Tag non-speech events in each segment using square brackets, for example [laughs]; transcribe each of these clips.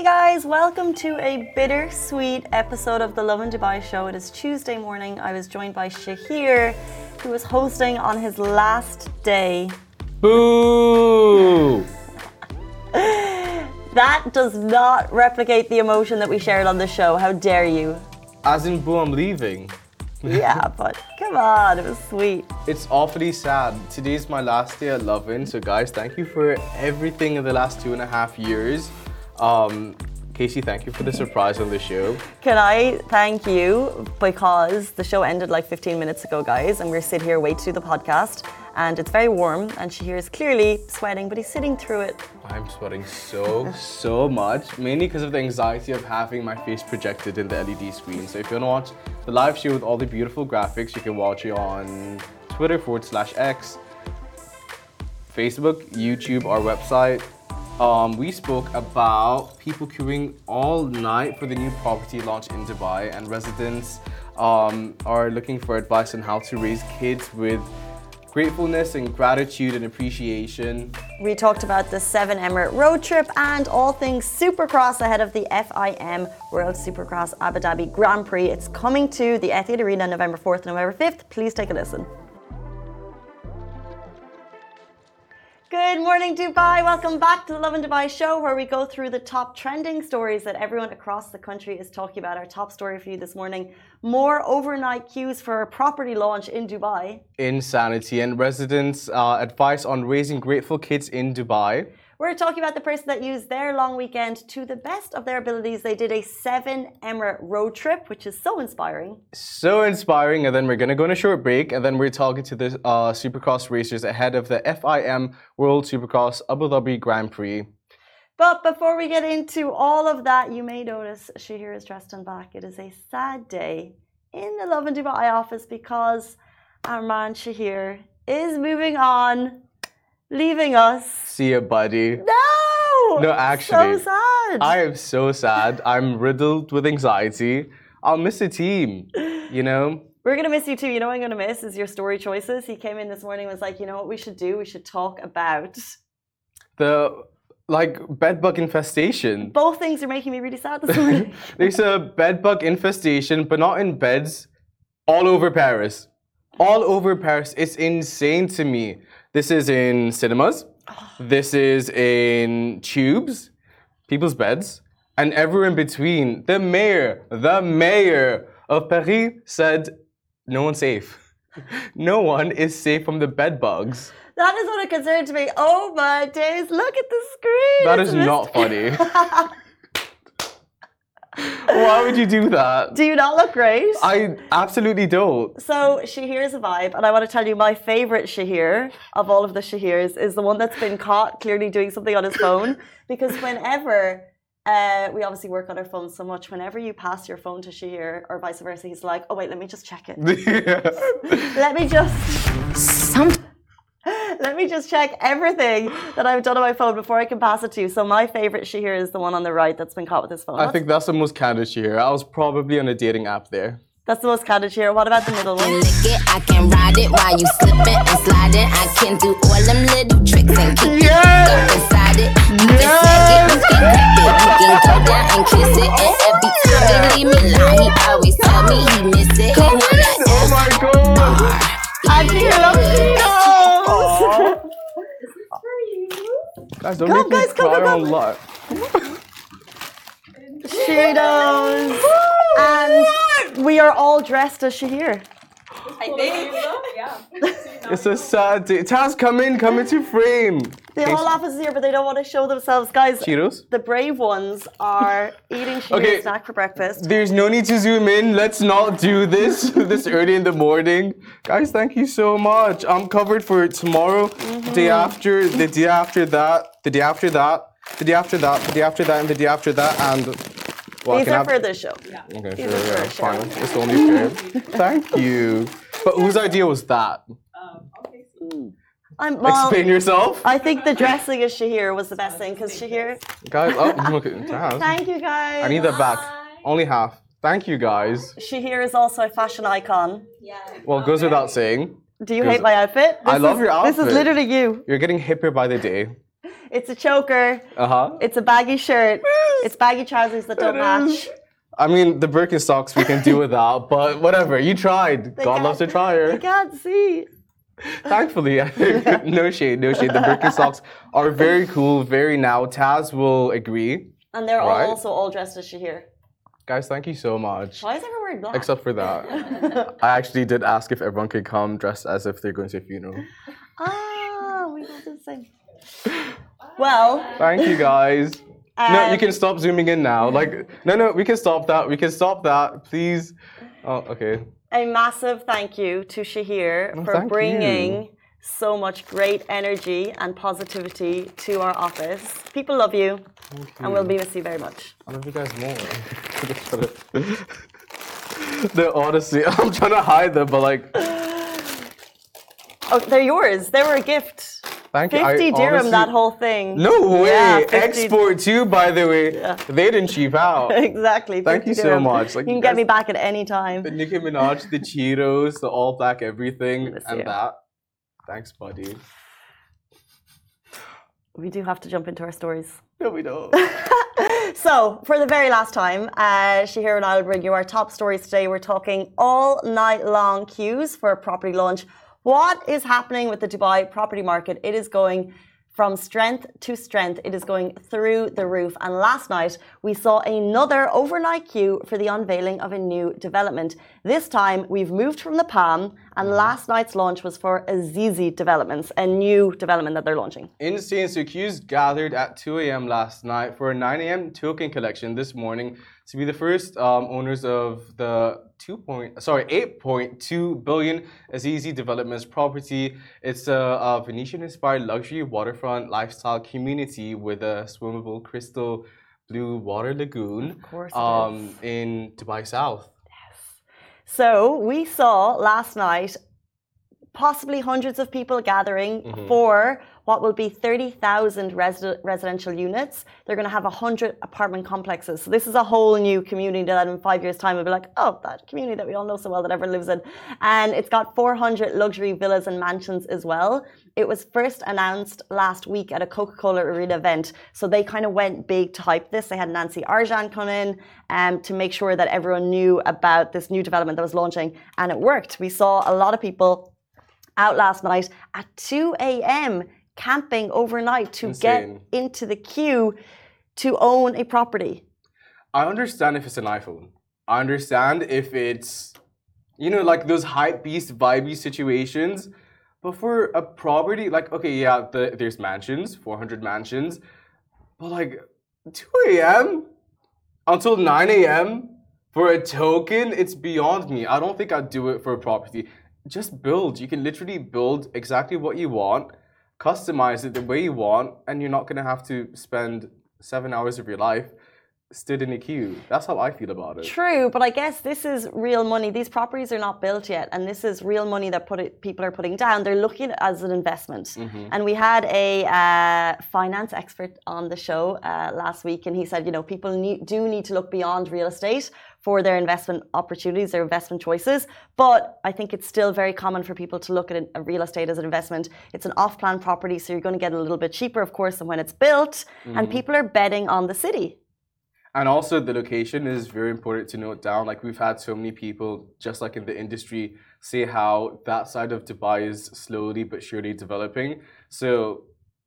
Hey guys, welcome to a bittersweet episode of the Lovin Dubai show. It is Tuesday morning. I was joined by Shahir, who was hosting on his last day. Boo! [laughs] That does not replicate the emotion that we shared on the show. How dare you? As in, boo, I'm leaving. [laughs] Yeah, but come on, it was sweet. It's awfully sad. Today's my last day at Lovin. So, guys, thank you for everything in the last two and a half years. Um, Casey, thank you for the surprise on the show. Can I thank you because the show ended like 15 minutes ago, guys, and we're sitting here waiting to do the podcast, and it's very warm, and Shahir is clearly sweating, but he's sitting through it. I'm sweating so, so much, mainly because of the anxiety of having my face projected in the LED screen. So, if you want to watch the live show with all the beautiful graphics, you can watch it on Twitter forward slash X, Facebook, YouTube, our website. Um, we spoke about people queuing all night for the new property launch in Dubai, and residents um, are looking for advice on how to raise kids with gratefulness and gratitude and appreciation. We talked about the seven Emirate road trip and all things Supercross ahead of the FIM World Supercross Abu Dhabi Grand Prix. It's coming to the Etihad Arena November 4th and November 5th. Please take a listen. Good morning, Dubai. Welcome back to the Lovin Dubai show, where we go through the top trending stories that everyone across the country is talking about. Our top story for you this morning more overnight queues for a property launch in Dubai. Insanity and residents' uh, advice on raising grateful kids in Dubai. We're talking about the person that used their long weekend to the best of their abilities. They did a seven Emirate road trip, which is so inspiring. So inspiring. And then we're going to go on a short break. And then we're talking to the uh, Supercross racers ahead of the FIM World Supercross Abu Dhabi Grand Prix. But before we get into all of that, you may notice Shahir is dressed in black. It is a sad day in the Lovin Dubai office because our man Shahir is moving on leaving us. See ya, buddy. No! No, actually. So sad. I am so sad. I'm riddled with anxiety. I'll miss the team, you know? We're gonna miss you too. You know what I'm gonna miss is your story choices. He came in this morning and was like, you know what we should do? We should talk about the like bedbug infestation. Both things are making me really sad this morning. [laughs] There's a bedbug infestation, but not in beds, all over Paris. All over Paris. It's insane to me. This is in cinemas. This is in tubes, people's beds, and everywhere in between. The mayor, the mayor of Paris said, no one's safe. [laughs] No one is safe from the bed bugs. That is what it concerns me. Oh my days, look at the screen. That is not funny. [laughs] Why would you do that? Do you not look great? I absolutely don't. So Shahir's a vibe, and I want to tell you my favorite Shahir of all of the Shahirs is the one that's been caught clearly doing something on his phone. [laughs] Because whenever uh, we obviously work on our phones so much, whenever you pass your phone to Shahir or vice versa, he's like, "Oh wait, let me just check it. [laughs] let me just." Some [laughs] Let me just check everything that I've done on my phone before I can pass it to you. So my favorite Shahir is the one on the right that's been caught with his phone. I think that's the most candid here. I was probably on a dating app there. that's the most candid Shahir. What about the middle one? it, I can ride it while you slipping and sliding. I can do all them little tricks and keep it up inside it. You can it, you can grab it, you can go down and kiss it. And every time he leave me alone, he always tell me he miss it. He wanna Oh my god! I feel Guys, don't Come, make me come, cry come, on come. lot. Cheetos. And we are all dressed as Shahir. I think. [laughs] yeah. It's a sad day. Taz, come in, come into frame. The whole office is here, but they don't want to show themselves. Guys, Cheetos? the brave ones are [laughs] eating Shahir's Okay. snack for breakfast. There's no need to zoom in. Let's not do this [laughs] [laughs] this early in the morning. Guys, thank you so much. I'm covered for tomorrow, the day Mm-hmm. after, the day after that, the day after that, the day after that, the day after that, and the day after that, and. Well, I These are have- for the show. Okay, These sure, are yeah, for sure. fine. It's only fair. Thank you. But whose idea was that? Okay. I'm, well, Explain yourself. I think the dressing as Shahir was the best thing because Shahir. Guys, oh, look at Taz. Thank you guys. I need that back. Only half. Thank you, guys. Shahir is also a fashion icon. Yeah. Well, it goes without saying. Do you hate my outfit? I love is- your outfit. This is literally you. You're getting hipper by the day. [laughs] It's a choker. Uh huh. It's a baggy shirt. It's baggy trousers that don't match. I mean, the Birkenstocks we can do without, but whatever. You tried. They God can't- loves a I trier. can't see. Thankfully, no shade, no shade. The Birkenstocks are very cool, very now. Taz will agree. And they're all Right. also all dressed as Shahir. Guys, thank you so much. Why is everyone wearing black? Except for that. [laughs] I actually did ask if everyone could come dressed as if they're going to a funeral. ah, we both did the same. Well, Thank you guys. no, you Um, can stop zooming in now. Like, no, no, we can stop that. We can stop that, please. Oh, okay. A massive thank you to Shahir Oh, for bringing you. so much great energy and positivity to our office. People love you, and we'll be miss you very much. I love you guys more. [laughs] They're honestly, [laughs] I'm trying to hide them, but like, Oh, they're yours. They were a gift. Thank you. I 50 dirham, honestly- that whole thing. No way. Yeah, Export too, by the way. Yeah. They didn't cheap out. [laughs] exactly. Thank 50 you so much. Like, you can you get me back at any time. The Nicki Minaj, the Cheetos, the all black everything, and you. that. Thanks, buddy. We do have to jump into our stories. No, we don't. [laughs] So, for the very last time, uh, Shahir and I will bring you our top stories today. We're talking all night long queues for a property launch. What is happening with the Dubai property market? It is going from strength to strength. It is going through the roof. And last night, we saw another overnight queue for the unveiling of a new development. This time, we've moved from the Palm, and mm-hmm. last night's launch was for Azizi Developments, a new development that they're launching. Insane. So queues gathered at 2 a.m. last night for a 9 a.m. token collection this morning to be the first um, owners of the 2 point, sorry, 8.2 billion Azizi Developments property. It's a, a Venetian-inspired luxury waterfront lifestyle community with a swimmable crystal blue water lagoon Of course um, in Dubai South. Yes. So we saw last night possibly hundreds of people gathering Mm-hmm. for what will be 30,000 resi- residential units. They're going to have 100 apartment complexes. So this is a whole new community that in five years' time will be like, oh, that community that we all know so well that everyone lives in. And it's got 400 luxury villas and mansions as well. It was first announced last week at a Coca-Cola Arena event. So they kind of went big to hype this. They had Nancy Ajram come in um, to make sure that everyone knew about this new development that was launching. And it worked. We saw a lot of people out last night at 2 a.m. camping overnight to get into the queue to own a property. I understand if it's an iPhone. I understand if it's, you know, like those hype beast vibey situations. But for a property, like, okay, yeah, the, there's mansions, 400 mansions, but like 2 a.m. until 9 a.m. for a token, it's beyond me. I don't think I'd do it for a property. Just build. You can literally build exactly what you want, customize it the way you want, and you're not gonna have to spend seven hours of your life stood in a queue. That's how I feel about it. True, but I guess this is real money. These properties are not built yet, and this is real money that put it, people are putting down. They're looking at it as an investment. Mm-hmm. And we had a uh, finance expert on the show uh, last week, and he said, you know, people need, do need to look beyond real estate for their investment opportunities, their investment choices. But I think it's still very common for people to look at a real estate as an investment. It's an off-plan property, so you're going to get a little bit cheaper, of course, than when it's built. Mm-hmm. And people are betting on the city. And also, the location is very important to note down. Like, we've had so many people, just like in the industry, say how that side of Dubai is slowly but surely developing. So,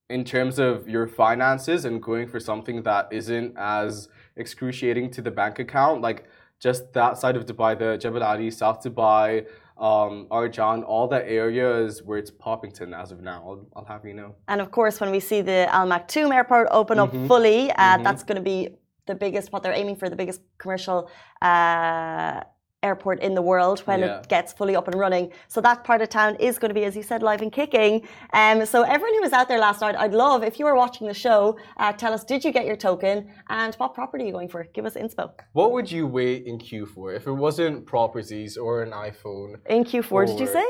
in terms of your finances and going for something that isn't as excruciating to the bank account, like just that side of Dubai, the Jebel Ali, South Dubai, um, Arjan, all that area is where it's Poppington as of now. I'll, I'll have you know. And of course, when we see the Al Maktoum airport open up fully, uh, that's going to be the biggest, what they're aiming for, the biggest commercial uh, airport in the world when Yeah. it gets fully up and running. So that part of town is going to be, as you said, live and kicking. Um, so everyone who was out there last night, I'd love, if you were watching the show, uh, tell us, did you get your token? And what property are you going for? Give us inspo. What would you wait in queue for if it wasn't properties or an iPhone? In Q4, did you say?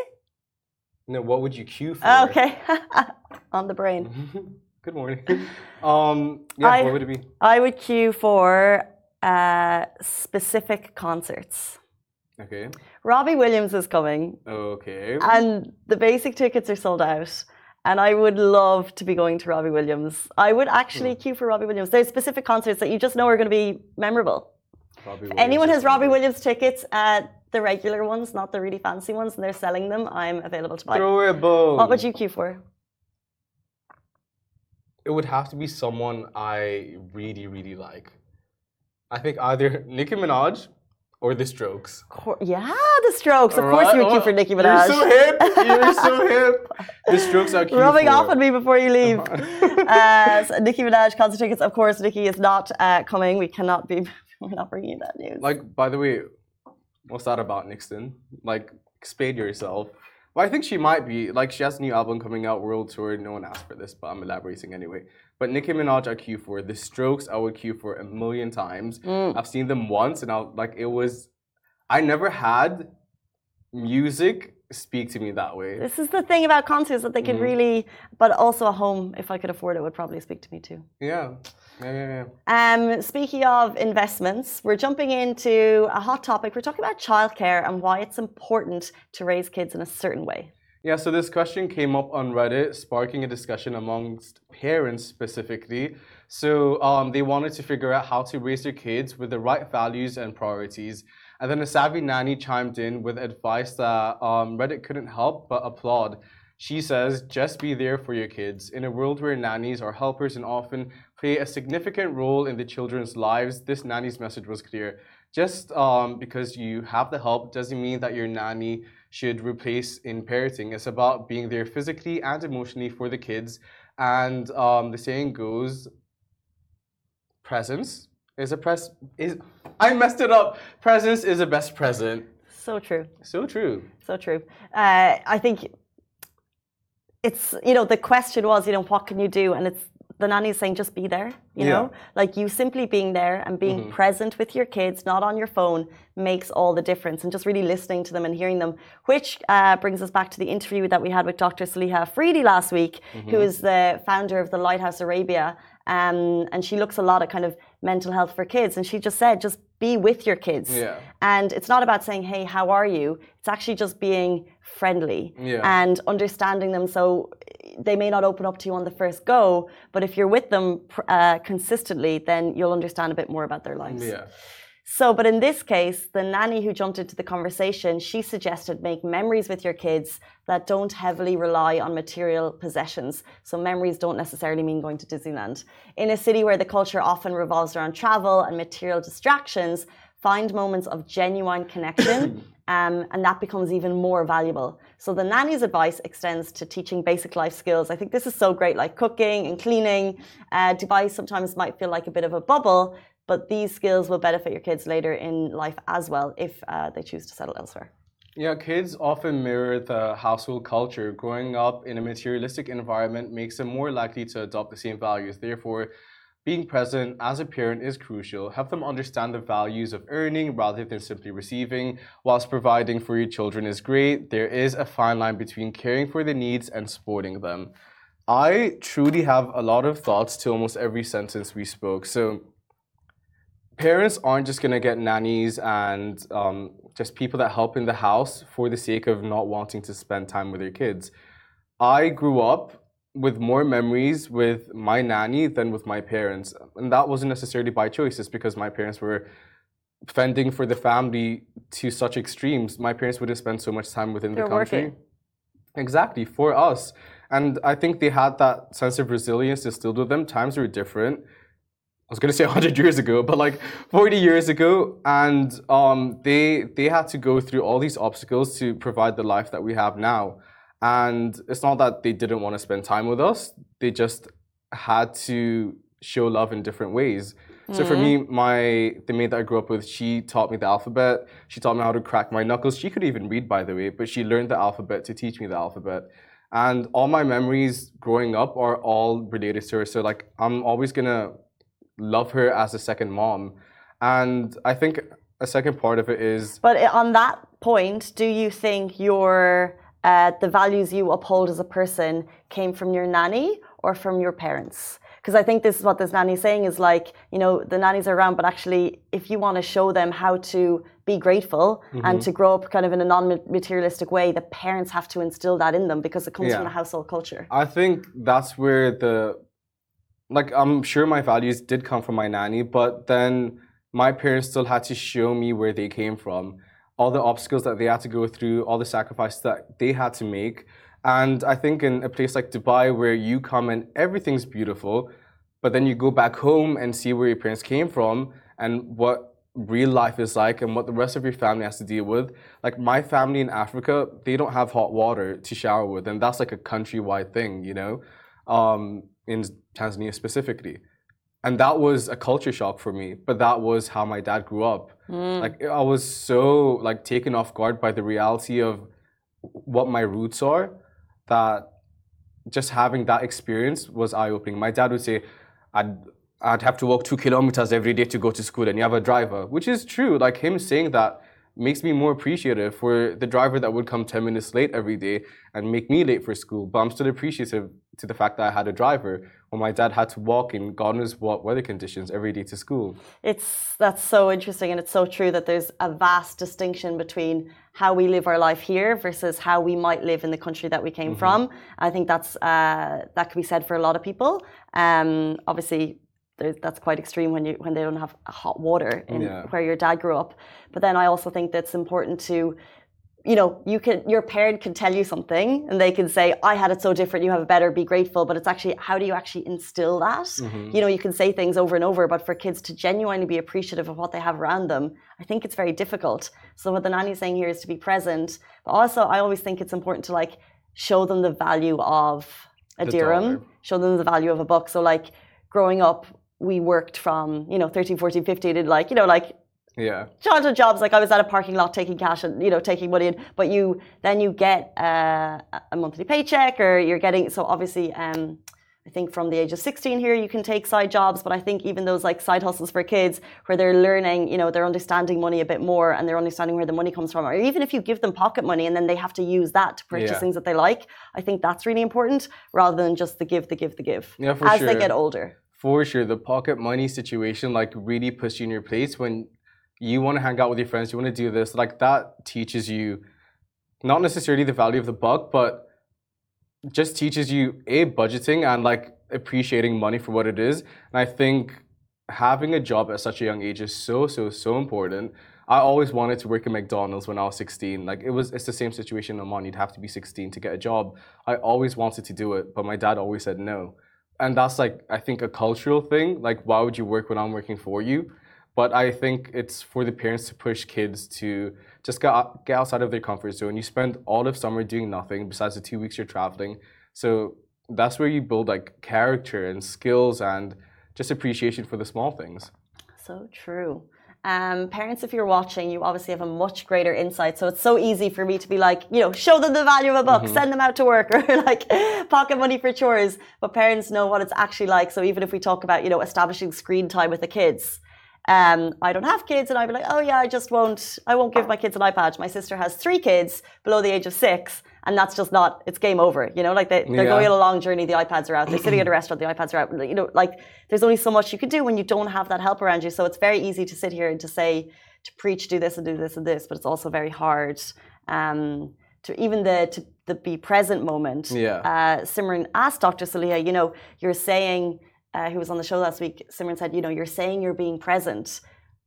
No, what would you queue for? Okay. [laughs] On the brain. [laughs] Good morning. [laughs] Um, yeah, I- what would it be? I would queue for uh, specific concerts. Okay. Robbie Williams is coming, Okay. and the basic tickets are sold out. and I would love to be going to Robbie Williams. I would actually queue for Robbie Williams. There's specific concerts that you just know are going to be memorable. Anyone has Robbie. Williams tickets at the regular ones, not the really fancy ones, and they're selling them, I'm available to buy. Throw a bone. What would you queue for? It would have to be someone I really, really like. I think either [laughs] Nicki Minaj or The Strokes. Yeah, the Strokes. Of course, you would queue Oh, for Nicki Minaj. You're so hip. You're so [laughs] hip. The Strokes are cute. Rubbing off on me before you leave. [laughs] uh, so Nicki Minaj concert tickets. Of course, Nicki is not uh, coming. We cannot be. We're not bringing you that news. Like, by the way, what's that about, Nixon? Like, explain yourself. Well, I think she might be. Like, she has a new album coming out, World Tour. No one asked for this, but I'm elaborating anyway. But Nicki Minaj, I queue for. The Strokes, I would queue for a million times. Mm. I've seen them once, and I like it was. I never had music speak to me that way. This is the thing about concerts that they can Mhm. really, but also a home, if I could afford it, would probably speak to me too. Yeah, yeah, yeah. yeah. Um, speaking of investments, we're jumping into a hot topic. We're talking about childcare and why it's important to raise kids in a certain way. Yeah, so this question came up on Reddit, sparking a discussion amongst parents specifically. So um, they wanted to figure out how to raise their kids with the right values and priorities. And then a savvy nanny chimed in with advice that um, Reddit couldn't help but applaud. She says, just be there for your kids. In a world where nannies are helpers and often play a significant role in the children's lives, this nanny's message was clear. Just um, because you have the help doesn't mean that your nanny should replace in parenting. It's about being there physically and emotionally for the kids. And um, the saying goes, presence is a press is I messed it up. Presence is a best present. So true. So true. So true. Uh, I think it's you know the question was you know what can you do? And it's the nanny is saying just be there you know? Like you simply being there and being present with your kids not on your phone makes all the difference. And just really listening to them and hearing them which uh, brings us back to the interview that we had with dr saliha Afridi last week who is the founder of the lighthouse arabia um, and she looks a lot at kind of mental health for kids. And she just said just be with your kids. Yeah. and it's not about saying, hey, how are you? It's actually just being friendly Yeah. and understanding them. So they may not open up to you on the first go, but if you're with them uh, consistently, then you'll understand a bit more about their lives. Yeah. So, but in this case, the nanny who jumped into the conversation, she suggested make memories with your kids that don't heavily rely on material possessions. So, memories don't necessarily mean going to Disneyland. In a city where the culture often revolves around travel and material distractions, find moments of genuine connection. [coughs] Um, and that becomes even more valuable. So the nanny's advice extends to teaching basic life skills. I think this is so great, like cooking and cleaning. Uh, Dubai sometimes might feel like a bit of a bubble, but these skills will benefit your kids later in life as well if uh, they choose to settle elsewhere. Yeah, kids often mirror the household culture. Growing up in a materialistic environment makes them more likely to adopt the same values. Therefore, being present as a parent is crucial. Help them understand the values of earning rather than simply receiving. Whilst providing for your children is great, there is a fine line between caring for their needs and supporting them. I truly have a lot of thoughts to almost every sentence we spoke. So, parents aren't just going to get nannies and um, just people that help in the house for the sake of not wanting to spend time with their kids. I grew up with more memories with my nanny than with my parents. And that wasn't necessarily by choice, it's because my parents were fending for the family to such extremes. My parents wouldn't spend so much time within They're the country. working. Exactly, for us. And I think they had that sense of resilience instilled with them. Times were different. I was gonna say [laughs] 100 years ago, but like 40 years ago, and um, they they had to go through all these obstacles to provide the life that we have now. And it's not that they didn't want to spend time with us; they just had to show love in different ways. So for me, mm-hmm. my the maid that I grew up with, she taught me the alphabet. She taught me how to crack my knuckles. She could even read, by the way, but she learned the alphabet to teach me the alphabet. And all my memories growing up are all related to her. So like, I'm always gonna love her as a second mom. And I think a second part of it is But on that point, do you think your uh, the values you uphold as a person came from your nanny or from your parents? because I think this is what this nanny's saying is like, you know, the nannies are around, but actually, if you want to show them how to be grateful and to grow up kind of in a non-materialistic way, the parents have to instill that in them because it comes Yeah. from the household culture. I think that's where the like I'm sure my values did come from my nanny, but then my parents still had to show me where they came from, all the obstacles that they had to go through, all the sacrifices that they had to make. And I think in a place like Dubai where you come and everything's beautiful, but then you go back home and see where your parents came from and what real life is like and what the rest of your family has to deal with. Like my family in Africa, they don't have hot water to shower with, and that's like a countrywide thing, you know, um, in Tanzania specifically. And that was a culture shock for me, but that was how my dad grew up. Mm. Like I was so like taken off guard by the reality of what my roots are that just having that experience was eye opening. My dad would say, I'd, I'd have to walk two kilometers every day to go to school, and you have a driver, which is true. Like him saying that makes me more appreciative for the driver that would come 10 minutes late every day and make me late for school. But I'm still appreciative to the fact that I had a driver when my dad had to walk in God knows what weather conditions every day to school. It's that's so interesting, and it's so true that there's a vast distinction between how we live our life here versus how we might live in the country that we came from. I think that's uh, that can be said for a lot of people. Um, obviously, that's quite extreme when you when they don't have hot water in Yeah. where your dad grew up. But then I also think that's important to you know, you can your parent can tell you something and they can say, I had it so different, you have it better, be grateful. But it's actually how do you actually instill that? Mm-hmm. You know, you can say things over and over, but for kids to genuinely be appreciative of what they have around them, I think it's very difficult. So what the nanny's saying here is to be present. But also I always think it's important to like show them the value of a The dirham, dollar. show them the value of a book So like growing up, we worked from, you know, 13, 14, 15, did like, you know, like Yeah. childhood jobs like I was at a parking lot taking cash and you know taking money in but you then you get uh, a monthly paycheck or you're getting so obviously um, I think from the age of 16 here you can take side jobs but I think even those like side hustles for kids where they're learning you know they're understanding money a bit more and they're understanding where the money comes from or even if you give them pocket money and then they have to use that to purchase Yeah. things that they like I think that's really important rather than just the give the give the give Yeah, for sure as they get older For sure, the pocket money situation like really puts you in your place when you want to hang out with your friends, you want to do this. Like that teaches you not necessarily the value of the buck, but just teaches you a budgeting and like appreciating money for what it is. And I think having a job at such a young age is so so so important. I always wanted to work at McDonald's when I was 16. Like it was it's the same situation on. You'd have to be 16 to get a job. I always wanted to do it, but my dad always said no. And that's like I think a cultural thing. Like why would you work when I'm working for you? But I think it's for the parents to push kids to just get, get outside of their comfort zone. You spend all of summer doing nothing besides the two weeks you're traveling. So that's where you build like character and skills and just appreciation for the small things. So true. Um, parents, if you're watching, you obviously have a much greater insight. So it's so easy for me to be like, you know, show them the value of a book, send them out to work, [laughs] or like pocket money for chores. But parents know what it's actually like. So even if we talk about, you know, establishing screen time with the kids, um, I don't have kids, and I'd be like, oh yeah, I just won't. I won't give my kids an iPad. My sister has three kids below the age of six, and that's just not. It's game over. You know, like they, they're Yeah. going on a long journey. The iPads are out. They're sitting at a [clears throat] restaurant. The iPads are out. You know, like there's only so much you can do when you don't have that help around you. So it's very easy to sit here and to say to preach, do this and do this and this, but it's also very hard. Um, to even the to the be present moment. Yeah. Uh, Simran asked Dr. Saliha, you know, you're saying, uh, who was on the show last week, Simran said, you know, you're saying you're being present,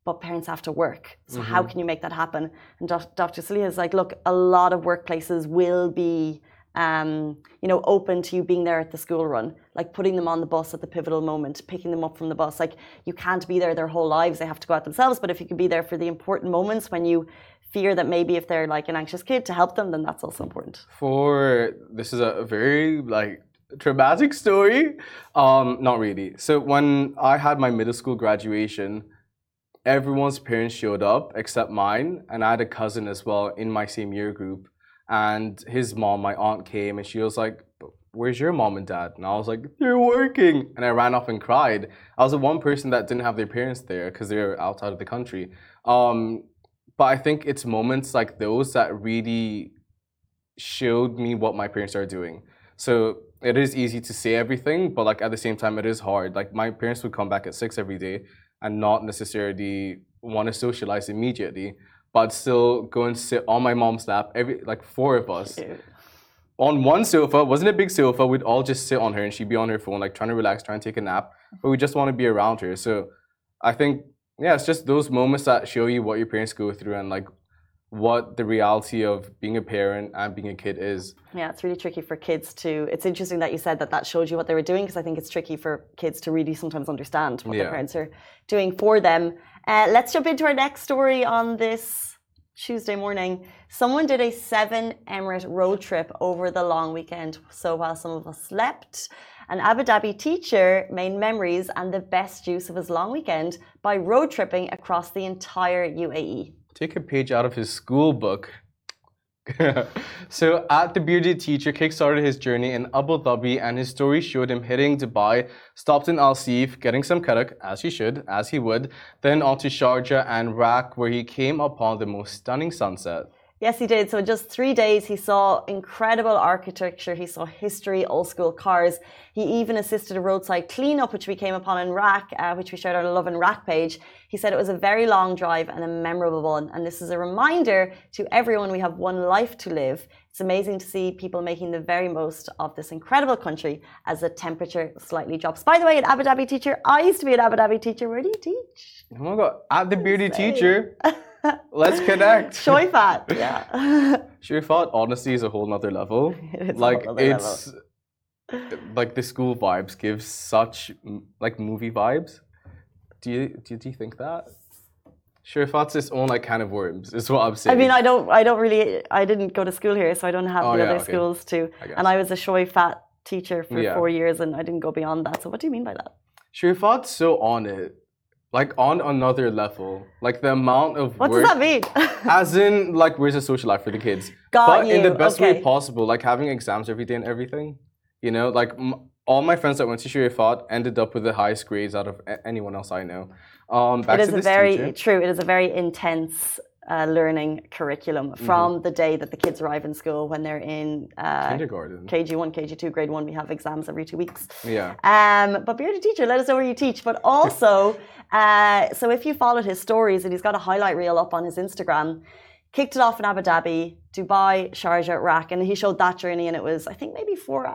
but parents have to work. So how can you make that happen? And Dr. Saliha is like, look, a lot of workplaces will be, um, you know, open to you being there at the school run, like putting them on the bus at the pivotal moment, picking them up from the bus. Like you can't be there their whole lives; they have to go out themselves. But if you can be there for the important moments when you fear that maybe if they're like an anxious kid to help them, then that's also important. For this is a very like traumatic story. Um, not really. So when I had my middle school graduation, everyone's parents showed up except mine, and I had a cousin as well in my same year group. And his mom, my aunt, came and she was like, Where's your mom and dad? And I was like, They're working. And I ran off and cried. I was the one person that didn't have their parents there because they were outside of the country. Um, but I think it's moments like those that really showed me what my parents are doing. So it is easy to say everything, but like at the same time, it is hard. Like my parents would come back at six every day and not necessarily want to socialize immediately, but still go and sit on my mom's lap. Every like four of us on one sofa, wasn't a big sofa. We'd all just sit on her and she'd be on her phone, like trying to relax, trying to take a nap. But we just want to be around her. So I think yeah, it's just those moments that show you what your parents go through and like what the reality of being a parent and being a kid is. Yeah, it's really tricky for kids to. It's interesting that you said that that showed you what they were doing because I think it's tricky for kids to really sometimes understand what their parents are doing for them. Uh, let's jump into our next story on this Tuesday morning. Someone did a seven emirate road trip over the long weekend. So while some of us slept, an Abu Dhabi teacher made memories and the best use of his long weekend by road tripping across the entire. UAE. Take a page out of his school book. [laughs] so, at the bearded teacher kickstarted his journey in Abu Dhabi, and his story showed him hitting Dubai, stopped in Al Seef, getting some karak, as he should, as he would, then on to Sharjah and Rak, where he came upon the most stunning sunset. Yes, he did. So in just three days, he saw incredible architecture. He saw history, old school cars. He even assisted a roadside cleanup, which we came upon in RAK, uh, which we shared on a Love and Rack page. He said it was a very long drive and a memorable one. And this is a reminder to everyone we have one life to live. It's amazing to see people making the very most of this incredible country as the temperature slightly drops. By the way, an Abu Dhabi teacher, I used to be an Abu Dhabi teacher. Where do you teach? Oh my god, at the bearded teacher, [laughs] let's connect. [laughs] Choueifat, [laughs] yeah. Choueifat, honestly, is a whole nother level. [laughs] It is a like, it's like the school vibes give such like movie vibes. Do you do, do you think that? Choueifat's its own like can of worms, is what I'm saying. I mean, I don't, I don't really, I didn't go to school here, so I don't have Oh, the yeah, other okay. schools to. I. And I was a Choueifat teacher for Yeah. four years, and I didn't go beyond that. So what do you mean by that? Choueifat's so on it, like on another level. Like the amount of What work, does that mean? [laughs] as in like where's the social life for the kids? Got but in the best okay. way possible, like having exams every day and everything. You know, like m- all my friends that went to Choueifat ended up with the highest grades out of anyone else I know. Um, back it is a very teacher. true. It is a very intense uh, learning curriculum Mm-hmm. from the day that the kids arrive in school when they're in uh, kindergarten. KG one, KG two, grade one. We have exams every two weeks. Yeah. Um, but bearded teacher, let us know where you teach. But also, [laughs] uh, so if you followed his stories, and he's got a highlight reel up on his Instagram, kicked it off in Abu Dhabi, Dubai, Sharjah, Iraq, and he showed that journey, and it was I think maybe four.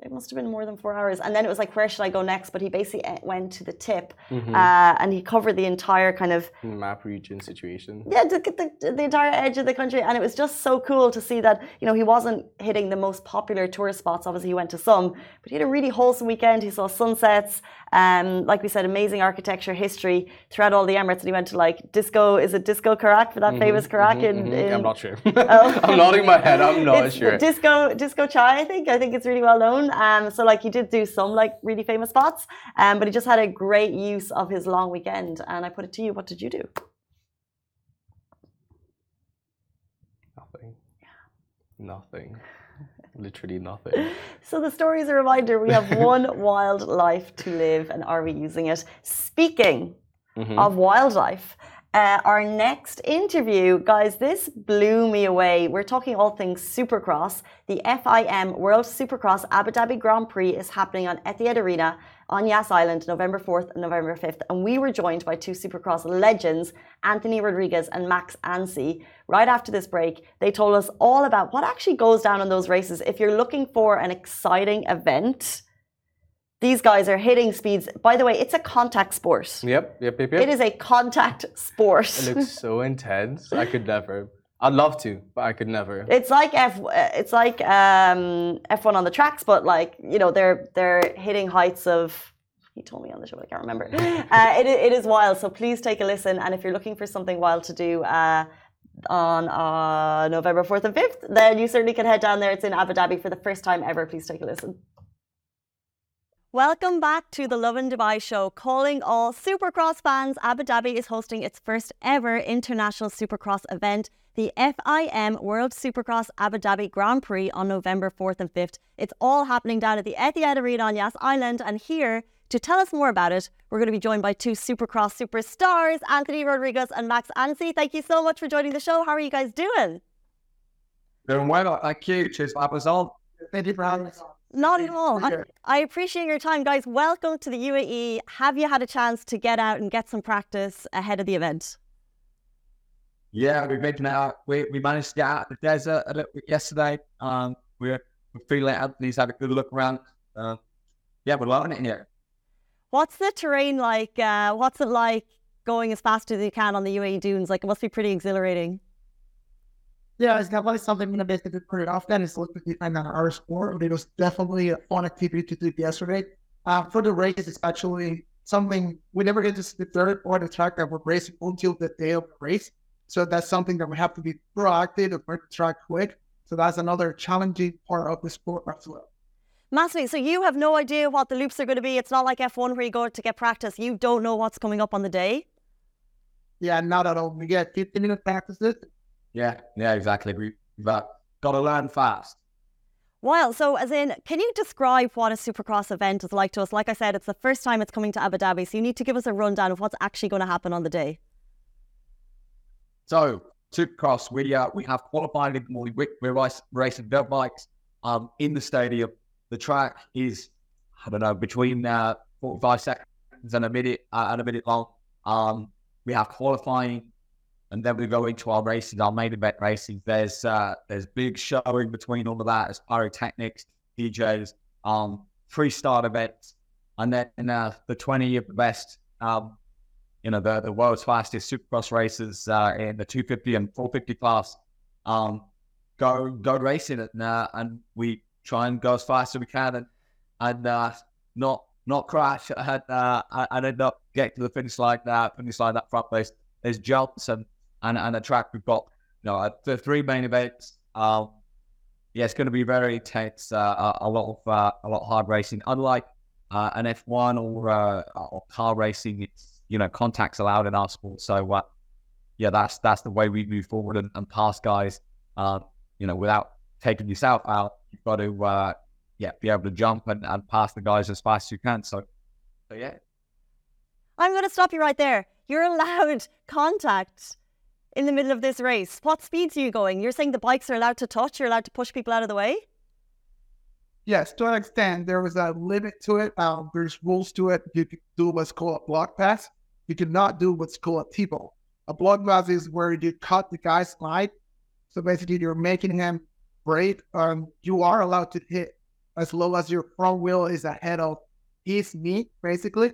It must have been more than four hours, and then it was like, where should I go next? But he basically eh, went to the tip, Mm-hmm. uh, and he covered the entire kind of Map region situation. yeah, the, the, the entire edge of the country. And it was just so cool to see that, you know, he wasn't hitting the most popular tourist spots. Obviously, he went to some, but he had a really wholesome weekend. He saw sunsets, um, like we said, amazing architecture, history throughout all the Emirates. And he went to like disco, is it Disco Karak for that famous Karak in, Mhm, in I'm not sure. [laughs] [laughs] I'm nodding my head. I'm not it's sure. Disco Disco Chai, I think. I think it's really well known. Um, so like he did do some like really famous spots, um, but he just had a great use of his long weekend. And I put it to you, what did you do? Nothing. Nothing. Literally nothing. [laughs] So the story is a reminder we have [laughs] one wild life to live, and are we using it? Speaking Mhm. of wildlife, uh, our next interview, guys, this blew me away. We're talking all things Supercross. The FIM World Supercross Abu Dhabi Grand Prix is happening on Etihad Arena on Yas Island, November 4th and November 5th. And we were joined by two Supercross legends, Anthony Rodriguez and Max Anstie. Right after this break, they told us all about what actually goes down in those races. If you're looking for an exciting event, these guys are hitting speeds. By the way, it's a contact sport. Yep, yep, yep, yep. It is a contact sport. It looks so [laughs] intense. I could never. I'd love to, but I could never. It's like F. It's like um, F1 on the tracks, but like you know, they're they're hitting heights of. He told me on the show, I can't remember. [laughs] Uh, it, it is wild, so please take a listen. And if you're looking for something wild to do uh, on uh, November 4th and 5th, then you certainly can head down there. It's in Abu Dhabi for the first time ever. Please take a listen. Welcome back to the Lovin Dubai show. Calling all Supercross fans, Abu Dhabi is hosting its first ever international Supercross event, the FIM World Supercross Abu Dhabi Grand Prix on November 4th and 5th. It's all happening down at the Etihad Arena on Yas Island. And here to tell us more about it, we're going to be joined by two Supercross superstars, Anthony Rodriguez and Max Anstie. Thank you so much for joining the show. How are you guys doing? Doing well, thank you. Cheers, Babazon. Not at all. I, I appreciate your time, guys. Welcome to the UAE. Have you had a chance to get out and get some practice ahead of the event? Yeah, we've been out. We, we managed to get out of the desert a little bit yesterday. Um, we're, we're feeling it. Anthony's had a good look around. Uh, yeah, we're loving it here. What's the terrain like? Uh, what's it like going as fast as you can on the UAE dunes? Like, it must be pretty exhilarating. Yeah, it's definitely something I'm basically put it off. Then it's looking behind on our sport. It was definitely a fun activity to do yesterday. Uh, for the race, it's actually something we never get to see the third or the track that we're racing until the day of the race. So that's something that we have to be proactive and break the track quick. So that's another challenging part of the sport as well. Massively. So you have no idea what the loops are going to be. It's not like F1 where you go to get practice. You don't know what's coming up on the day. Yeah, not at all. We get 15 minute practices. Yeah, yeah, exactly. Uh, got to learn fast. Well, so as in, can you describe what a Supercross event is like to us? Like I said, it's the first time it's coming to Abu Dhabi, so you need to give us a rundown of what's actually going to happen on the day. So, Supercross, we uh, we have qualifying in the morning. We, we're race, racing dirt bikes um, in the stadium. The track is, I don't know, between uh, 45 seconds and a minute uh, and a minute long. Um, we have qualifying, and then we go into our races, our main event racing. There's uh, there's big showing between all of that. There's pyrotechnics, DJs, um, free start events, and then uh, the 20 of the best um, you know, the, the world's fastest supercross races uh, in the 250 and 450 class um, go go racing it, and, uh, and we try and go as fast as we can and and uh, not not crash and uh, and end up getting to the finish line. Uh, finish line that front place. There's jumps and and and a track. We've got you know uh, the three main events. Um, yeah, it's going to be very intense. Uh, a, lot of uh, a lot of hard racing. Unlike uh, an F1 or uh, or car racing, it's you know contacts allowed in our sport. So uh, yeah, that's that's the way we move forward and, and pass guys. You know, without taking yourself out, you've got to yeah be able to jump and, and pass the guys as fast as you can. So, so yeah, I'm going to stop you right there. You're allowed contact in the middle of this race. What speeds are you going? You're saying the bikes are allowed to touch, you're allowed to push people out of the way? Yes, to an extent, there was a limit to it. Um, there's rules to it. You can do what's called a block pass. You cannot do what's called a T-bone. A block pass is where you cut the guy's slide. So basically, you're making him brake. Um, you are allowed to hit as low as your front wheel is ahead of his knee, basically.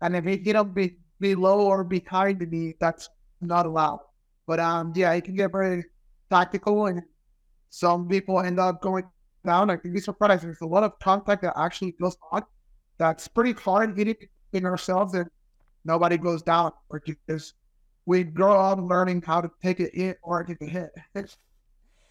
And if you hit him be, below or behind the knee, that's not allowed. But um, yeah, it can get very tactical, and some people end up going down. I think be surprised. There's a lot of contact that actually goes on. That's pretty hard hitting in ourselves, and nobody goes down or because we grow up learning how to take a hit or take a hit. [laughs]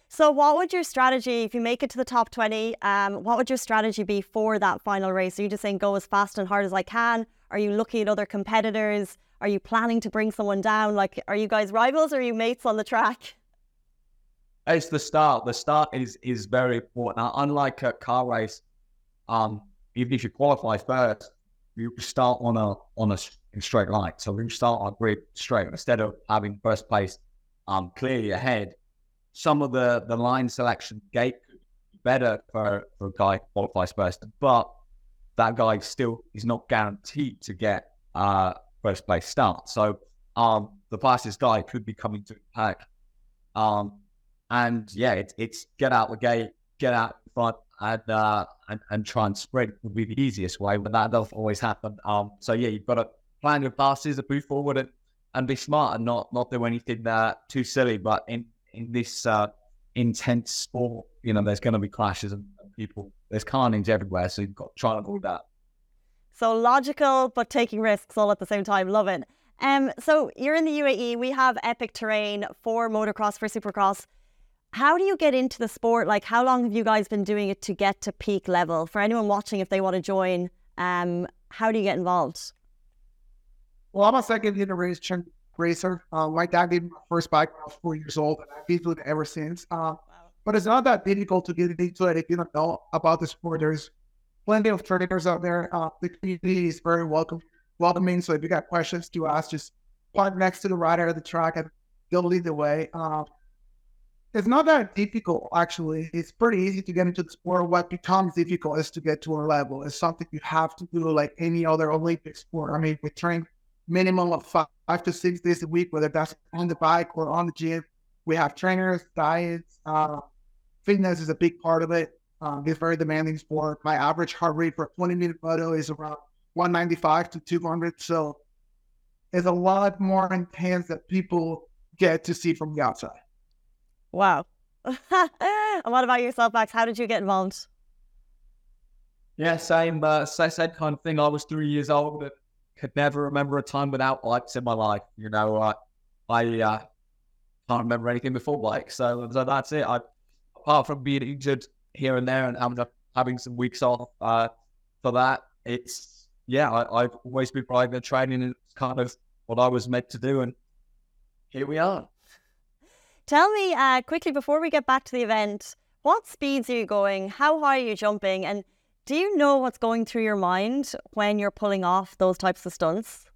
So, what would your strategy, if you make it to the top 20, um, what would your strategy be for that final race? Are you just saying go as fast and hard as I can? Are you looking at other competitors? Are you planning to bring someone down? Like, are you guys rivals or are you mates on the track? it's the start. The start is is very important. Now, unlike a car race, um, even if you qualify first, you start on a on a straight line. So we start on grid straight instead of having first place um clearly ahead. Some of the the line selection gate better for for a guy who qualifies first, but that guy still is not guaranteed to get uh first place start. So um the fastest guy could be coming to pack. Um and yeah, it's it's get out the gate, get out front, and uh, and and try and sprint would be the easiest way, but that doesn't always happen. Um, so yeah, you've got to plan your passes, move forward, and, and be smart, and not not do anything uh, too silly. But in in this uh, intense sport, you know, there's going to be clashes and, and people. There's carnage everywhere, so you've got to try and avoid that. So, logical, but taking risks all at the same time. Love it. Um, so, you're in the UAE. We have epic terrain for motocross, for supercross. How do you get into the sport? Like, how long have you guys been doing it to get to peak level? For anyone watching, if they want to join, um, how do you get involved? Well, I'm a second generation racer. Uh, my dad did my first bike when I was four years old, and I've been doing it ever since. Uh, but it's not that difficult to get into it if you don't know about the sport. There's plenty of trainers out there. Uh, the community is very welcome, welcoming. So if you got questions to ask, just park next to the rider of the track, and they'll lead the way. Uh, It's not that difficult, actually. It's pretty easy to get into the sport. What becomes difficult is to get to a level. It's something you have to do like any other Olympic sport. I mean, we train minimum of five, five to six days a week, whether that's on the bike or on the gym. We have trainers, diets, uh, fitness is a big part of it. Um, it's very demanding sport. My average heart rate for a 20 minute moto is around 195 to 200. So it's a lot more intense that people get to see from the outside. Wow. [laughs] a lot about yourself, Max? How did you get involved? Yeah, same, uh, same, same kind of thing. I was three years old and could never remember a time without bikes in my life. You know, uh, I uh, can't remember anything before bikes. So, so that's it. I, apart from being injured here and there and having, having some weeks off uh, for that, it's, yeah, I, have always been private training and it's kind of what I was meant to do. And here we are. Tell me uh, quickly before we get back to the event, what speeds are you going? How high are you jumping? And do you know what's going through your mind when you're pulling off those types of stunts?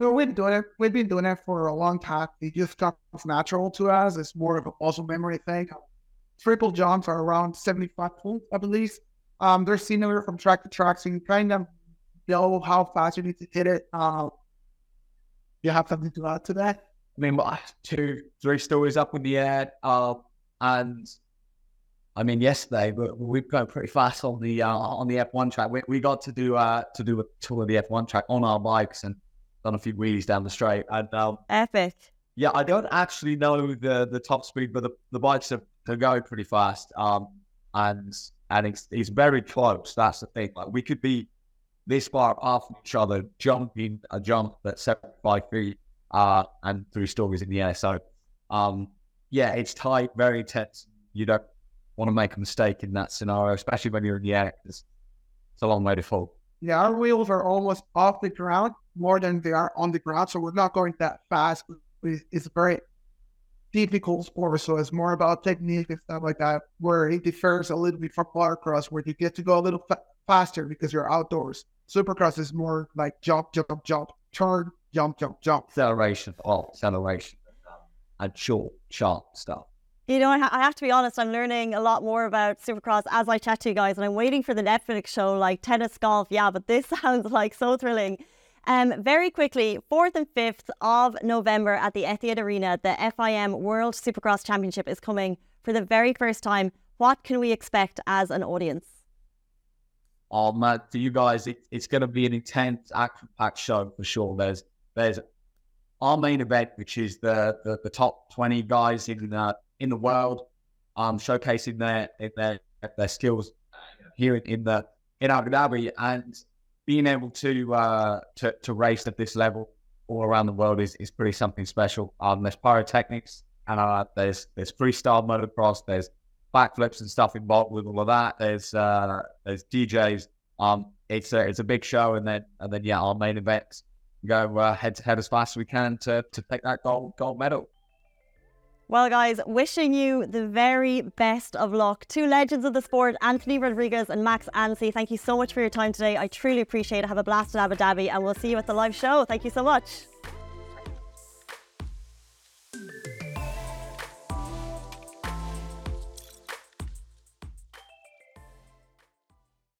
No, we've been doing it. We've been doing it for a long time. It just comes natural to us. It's more of a muscle memory thing. Triple jumps are around 75 points, I believe. Um, they're similar from track to track, so you kind of know how fast you need to hit it. Uh, you have something to add to that? I mean, two, three stories up in the air, uh, and I mean, yesterday, but we've gone pretty fast on the uh, on the F1 track. We, we got to do uh, to do a tour of the F1 track on our bikes and done a few wheelies down the straight. And um, epic. Yeah, I don't actually know the the top speed, but the, the bikes are, are going pretty fast. Um, and and it's, it's very close. That's the thing. Like we could be this far off each other, jumping a jump that's seventy five feet, uh, and three stories in the air. So, um, yeah, it's tight, very tense. You don't want to make a mistake in that scenario, especially when you're in the air. It's, it's a long way to fall. Yeah, our wheels are almost off the ground more than they are on the ground, so we're not going that fast. It's a very difficult sport, so it's more about technique and stuff like that. Where it differs a little bit from motocross, where you get to go a little fa- faster because you're outdoors. Supercross is more like jump, jump, jump, turn, jump, jump, jump. Acceleration, oh, acceleration, and short, sharp stuff. You know, I, ha- I, have to be honest, I'm learning a lot more about Supercross as I chat to you guys, and I'm waiting for the Netflix show like tennis, golf. Yeah, but this [laughs] sounds like so thrilling. Um, very quickly, 4th and 5th of November at the Etihad Arena, the FIM World Supercross Championship is coming for the very first time. What can we expect as an audience? Oh, man, for you guys, it, it's going to be an intense, action-packed show for sure. There's there's our main event, which is the the, the top 20 guys in uh, in the world, um, showcasing their their their skills here in the in Abu Dhabi, and being able to uh, to to race at this level all around the world is, is pretty something special. Um, there's pyrotechnics, and uh, there's there's freestyle motocross, there's backflips and stuff involved with all of that. There's uh, there's DJs. Um, it's a it's a big show, and then and then yeah, our main events go uh, head to head as fast as we can to to take that gold gold medal. Well, guys, wishing you the very best of luck. Two legends of the sport, Anthony Rodriguez and Max Anstie. Thank you so much for your time today. I truly appreciate it. Have a blast at Abu Dhabi, and we'll see you at the live show. Thank you so much.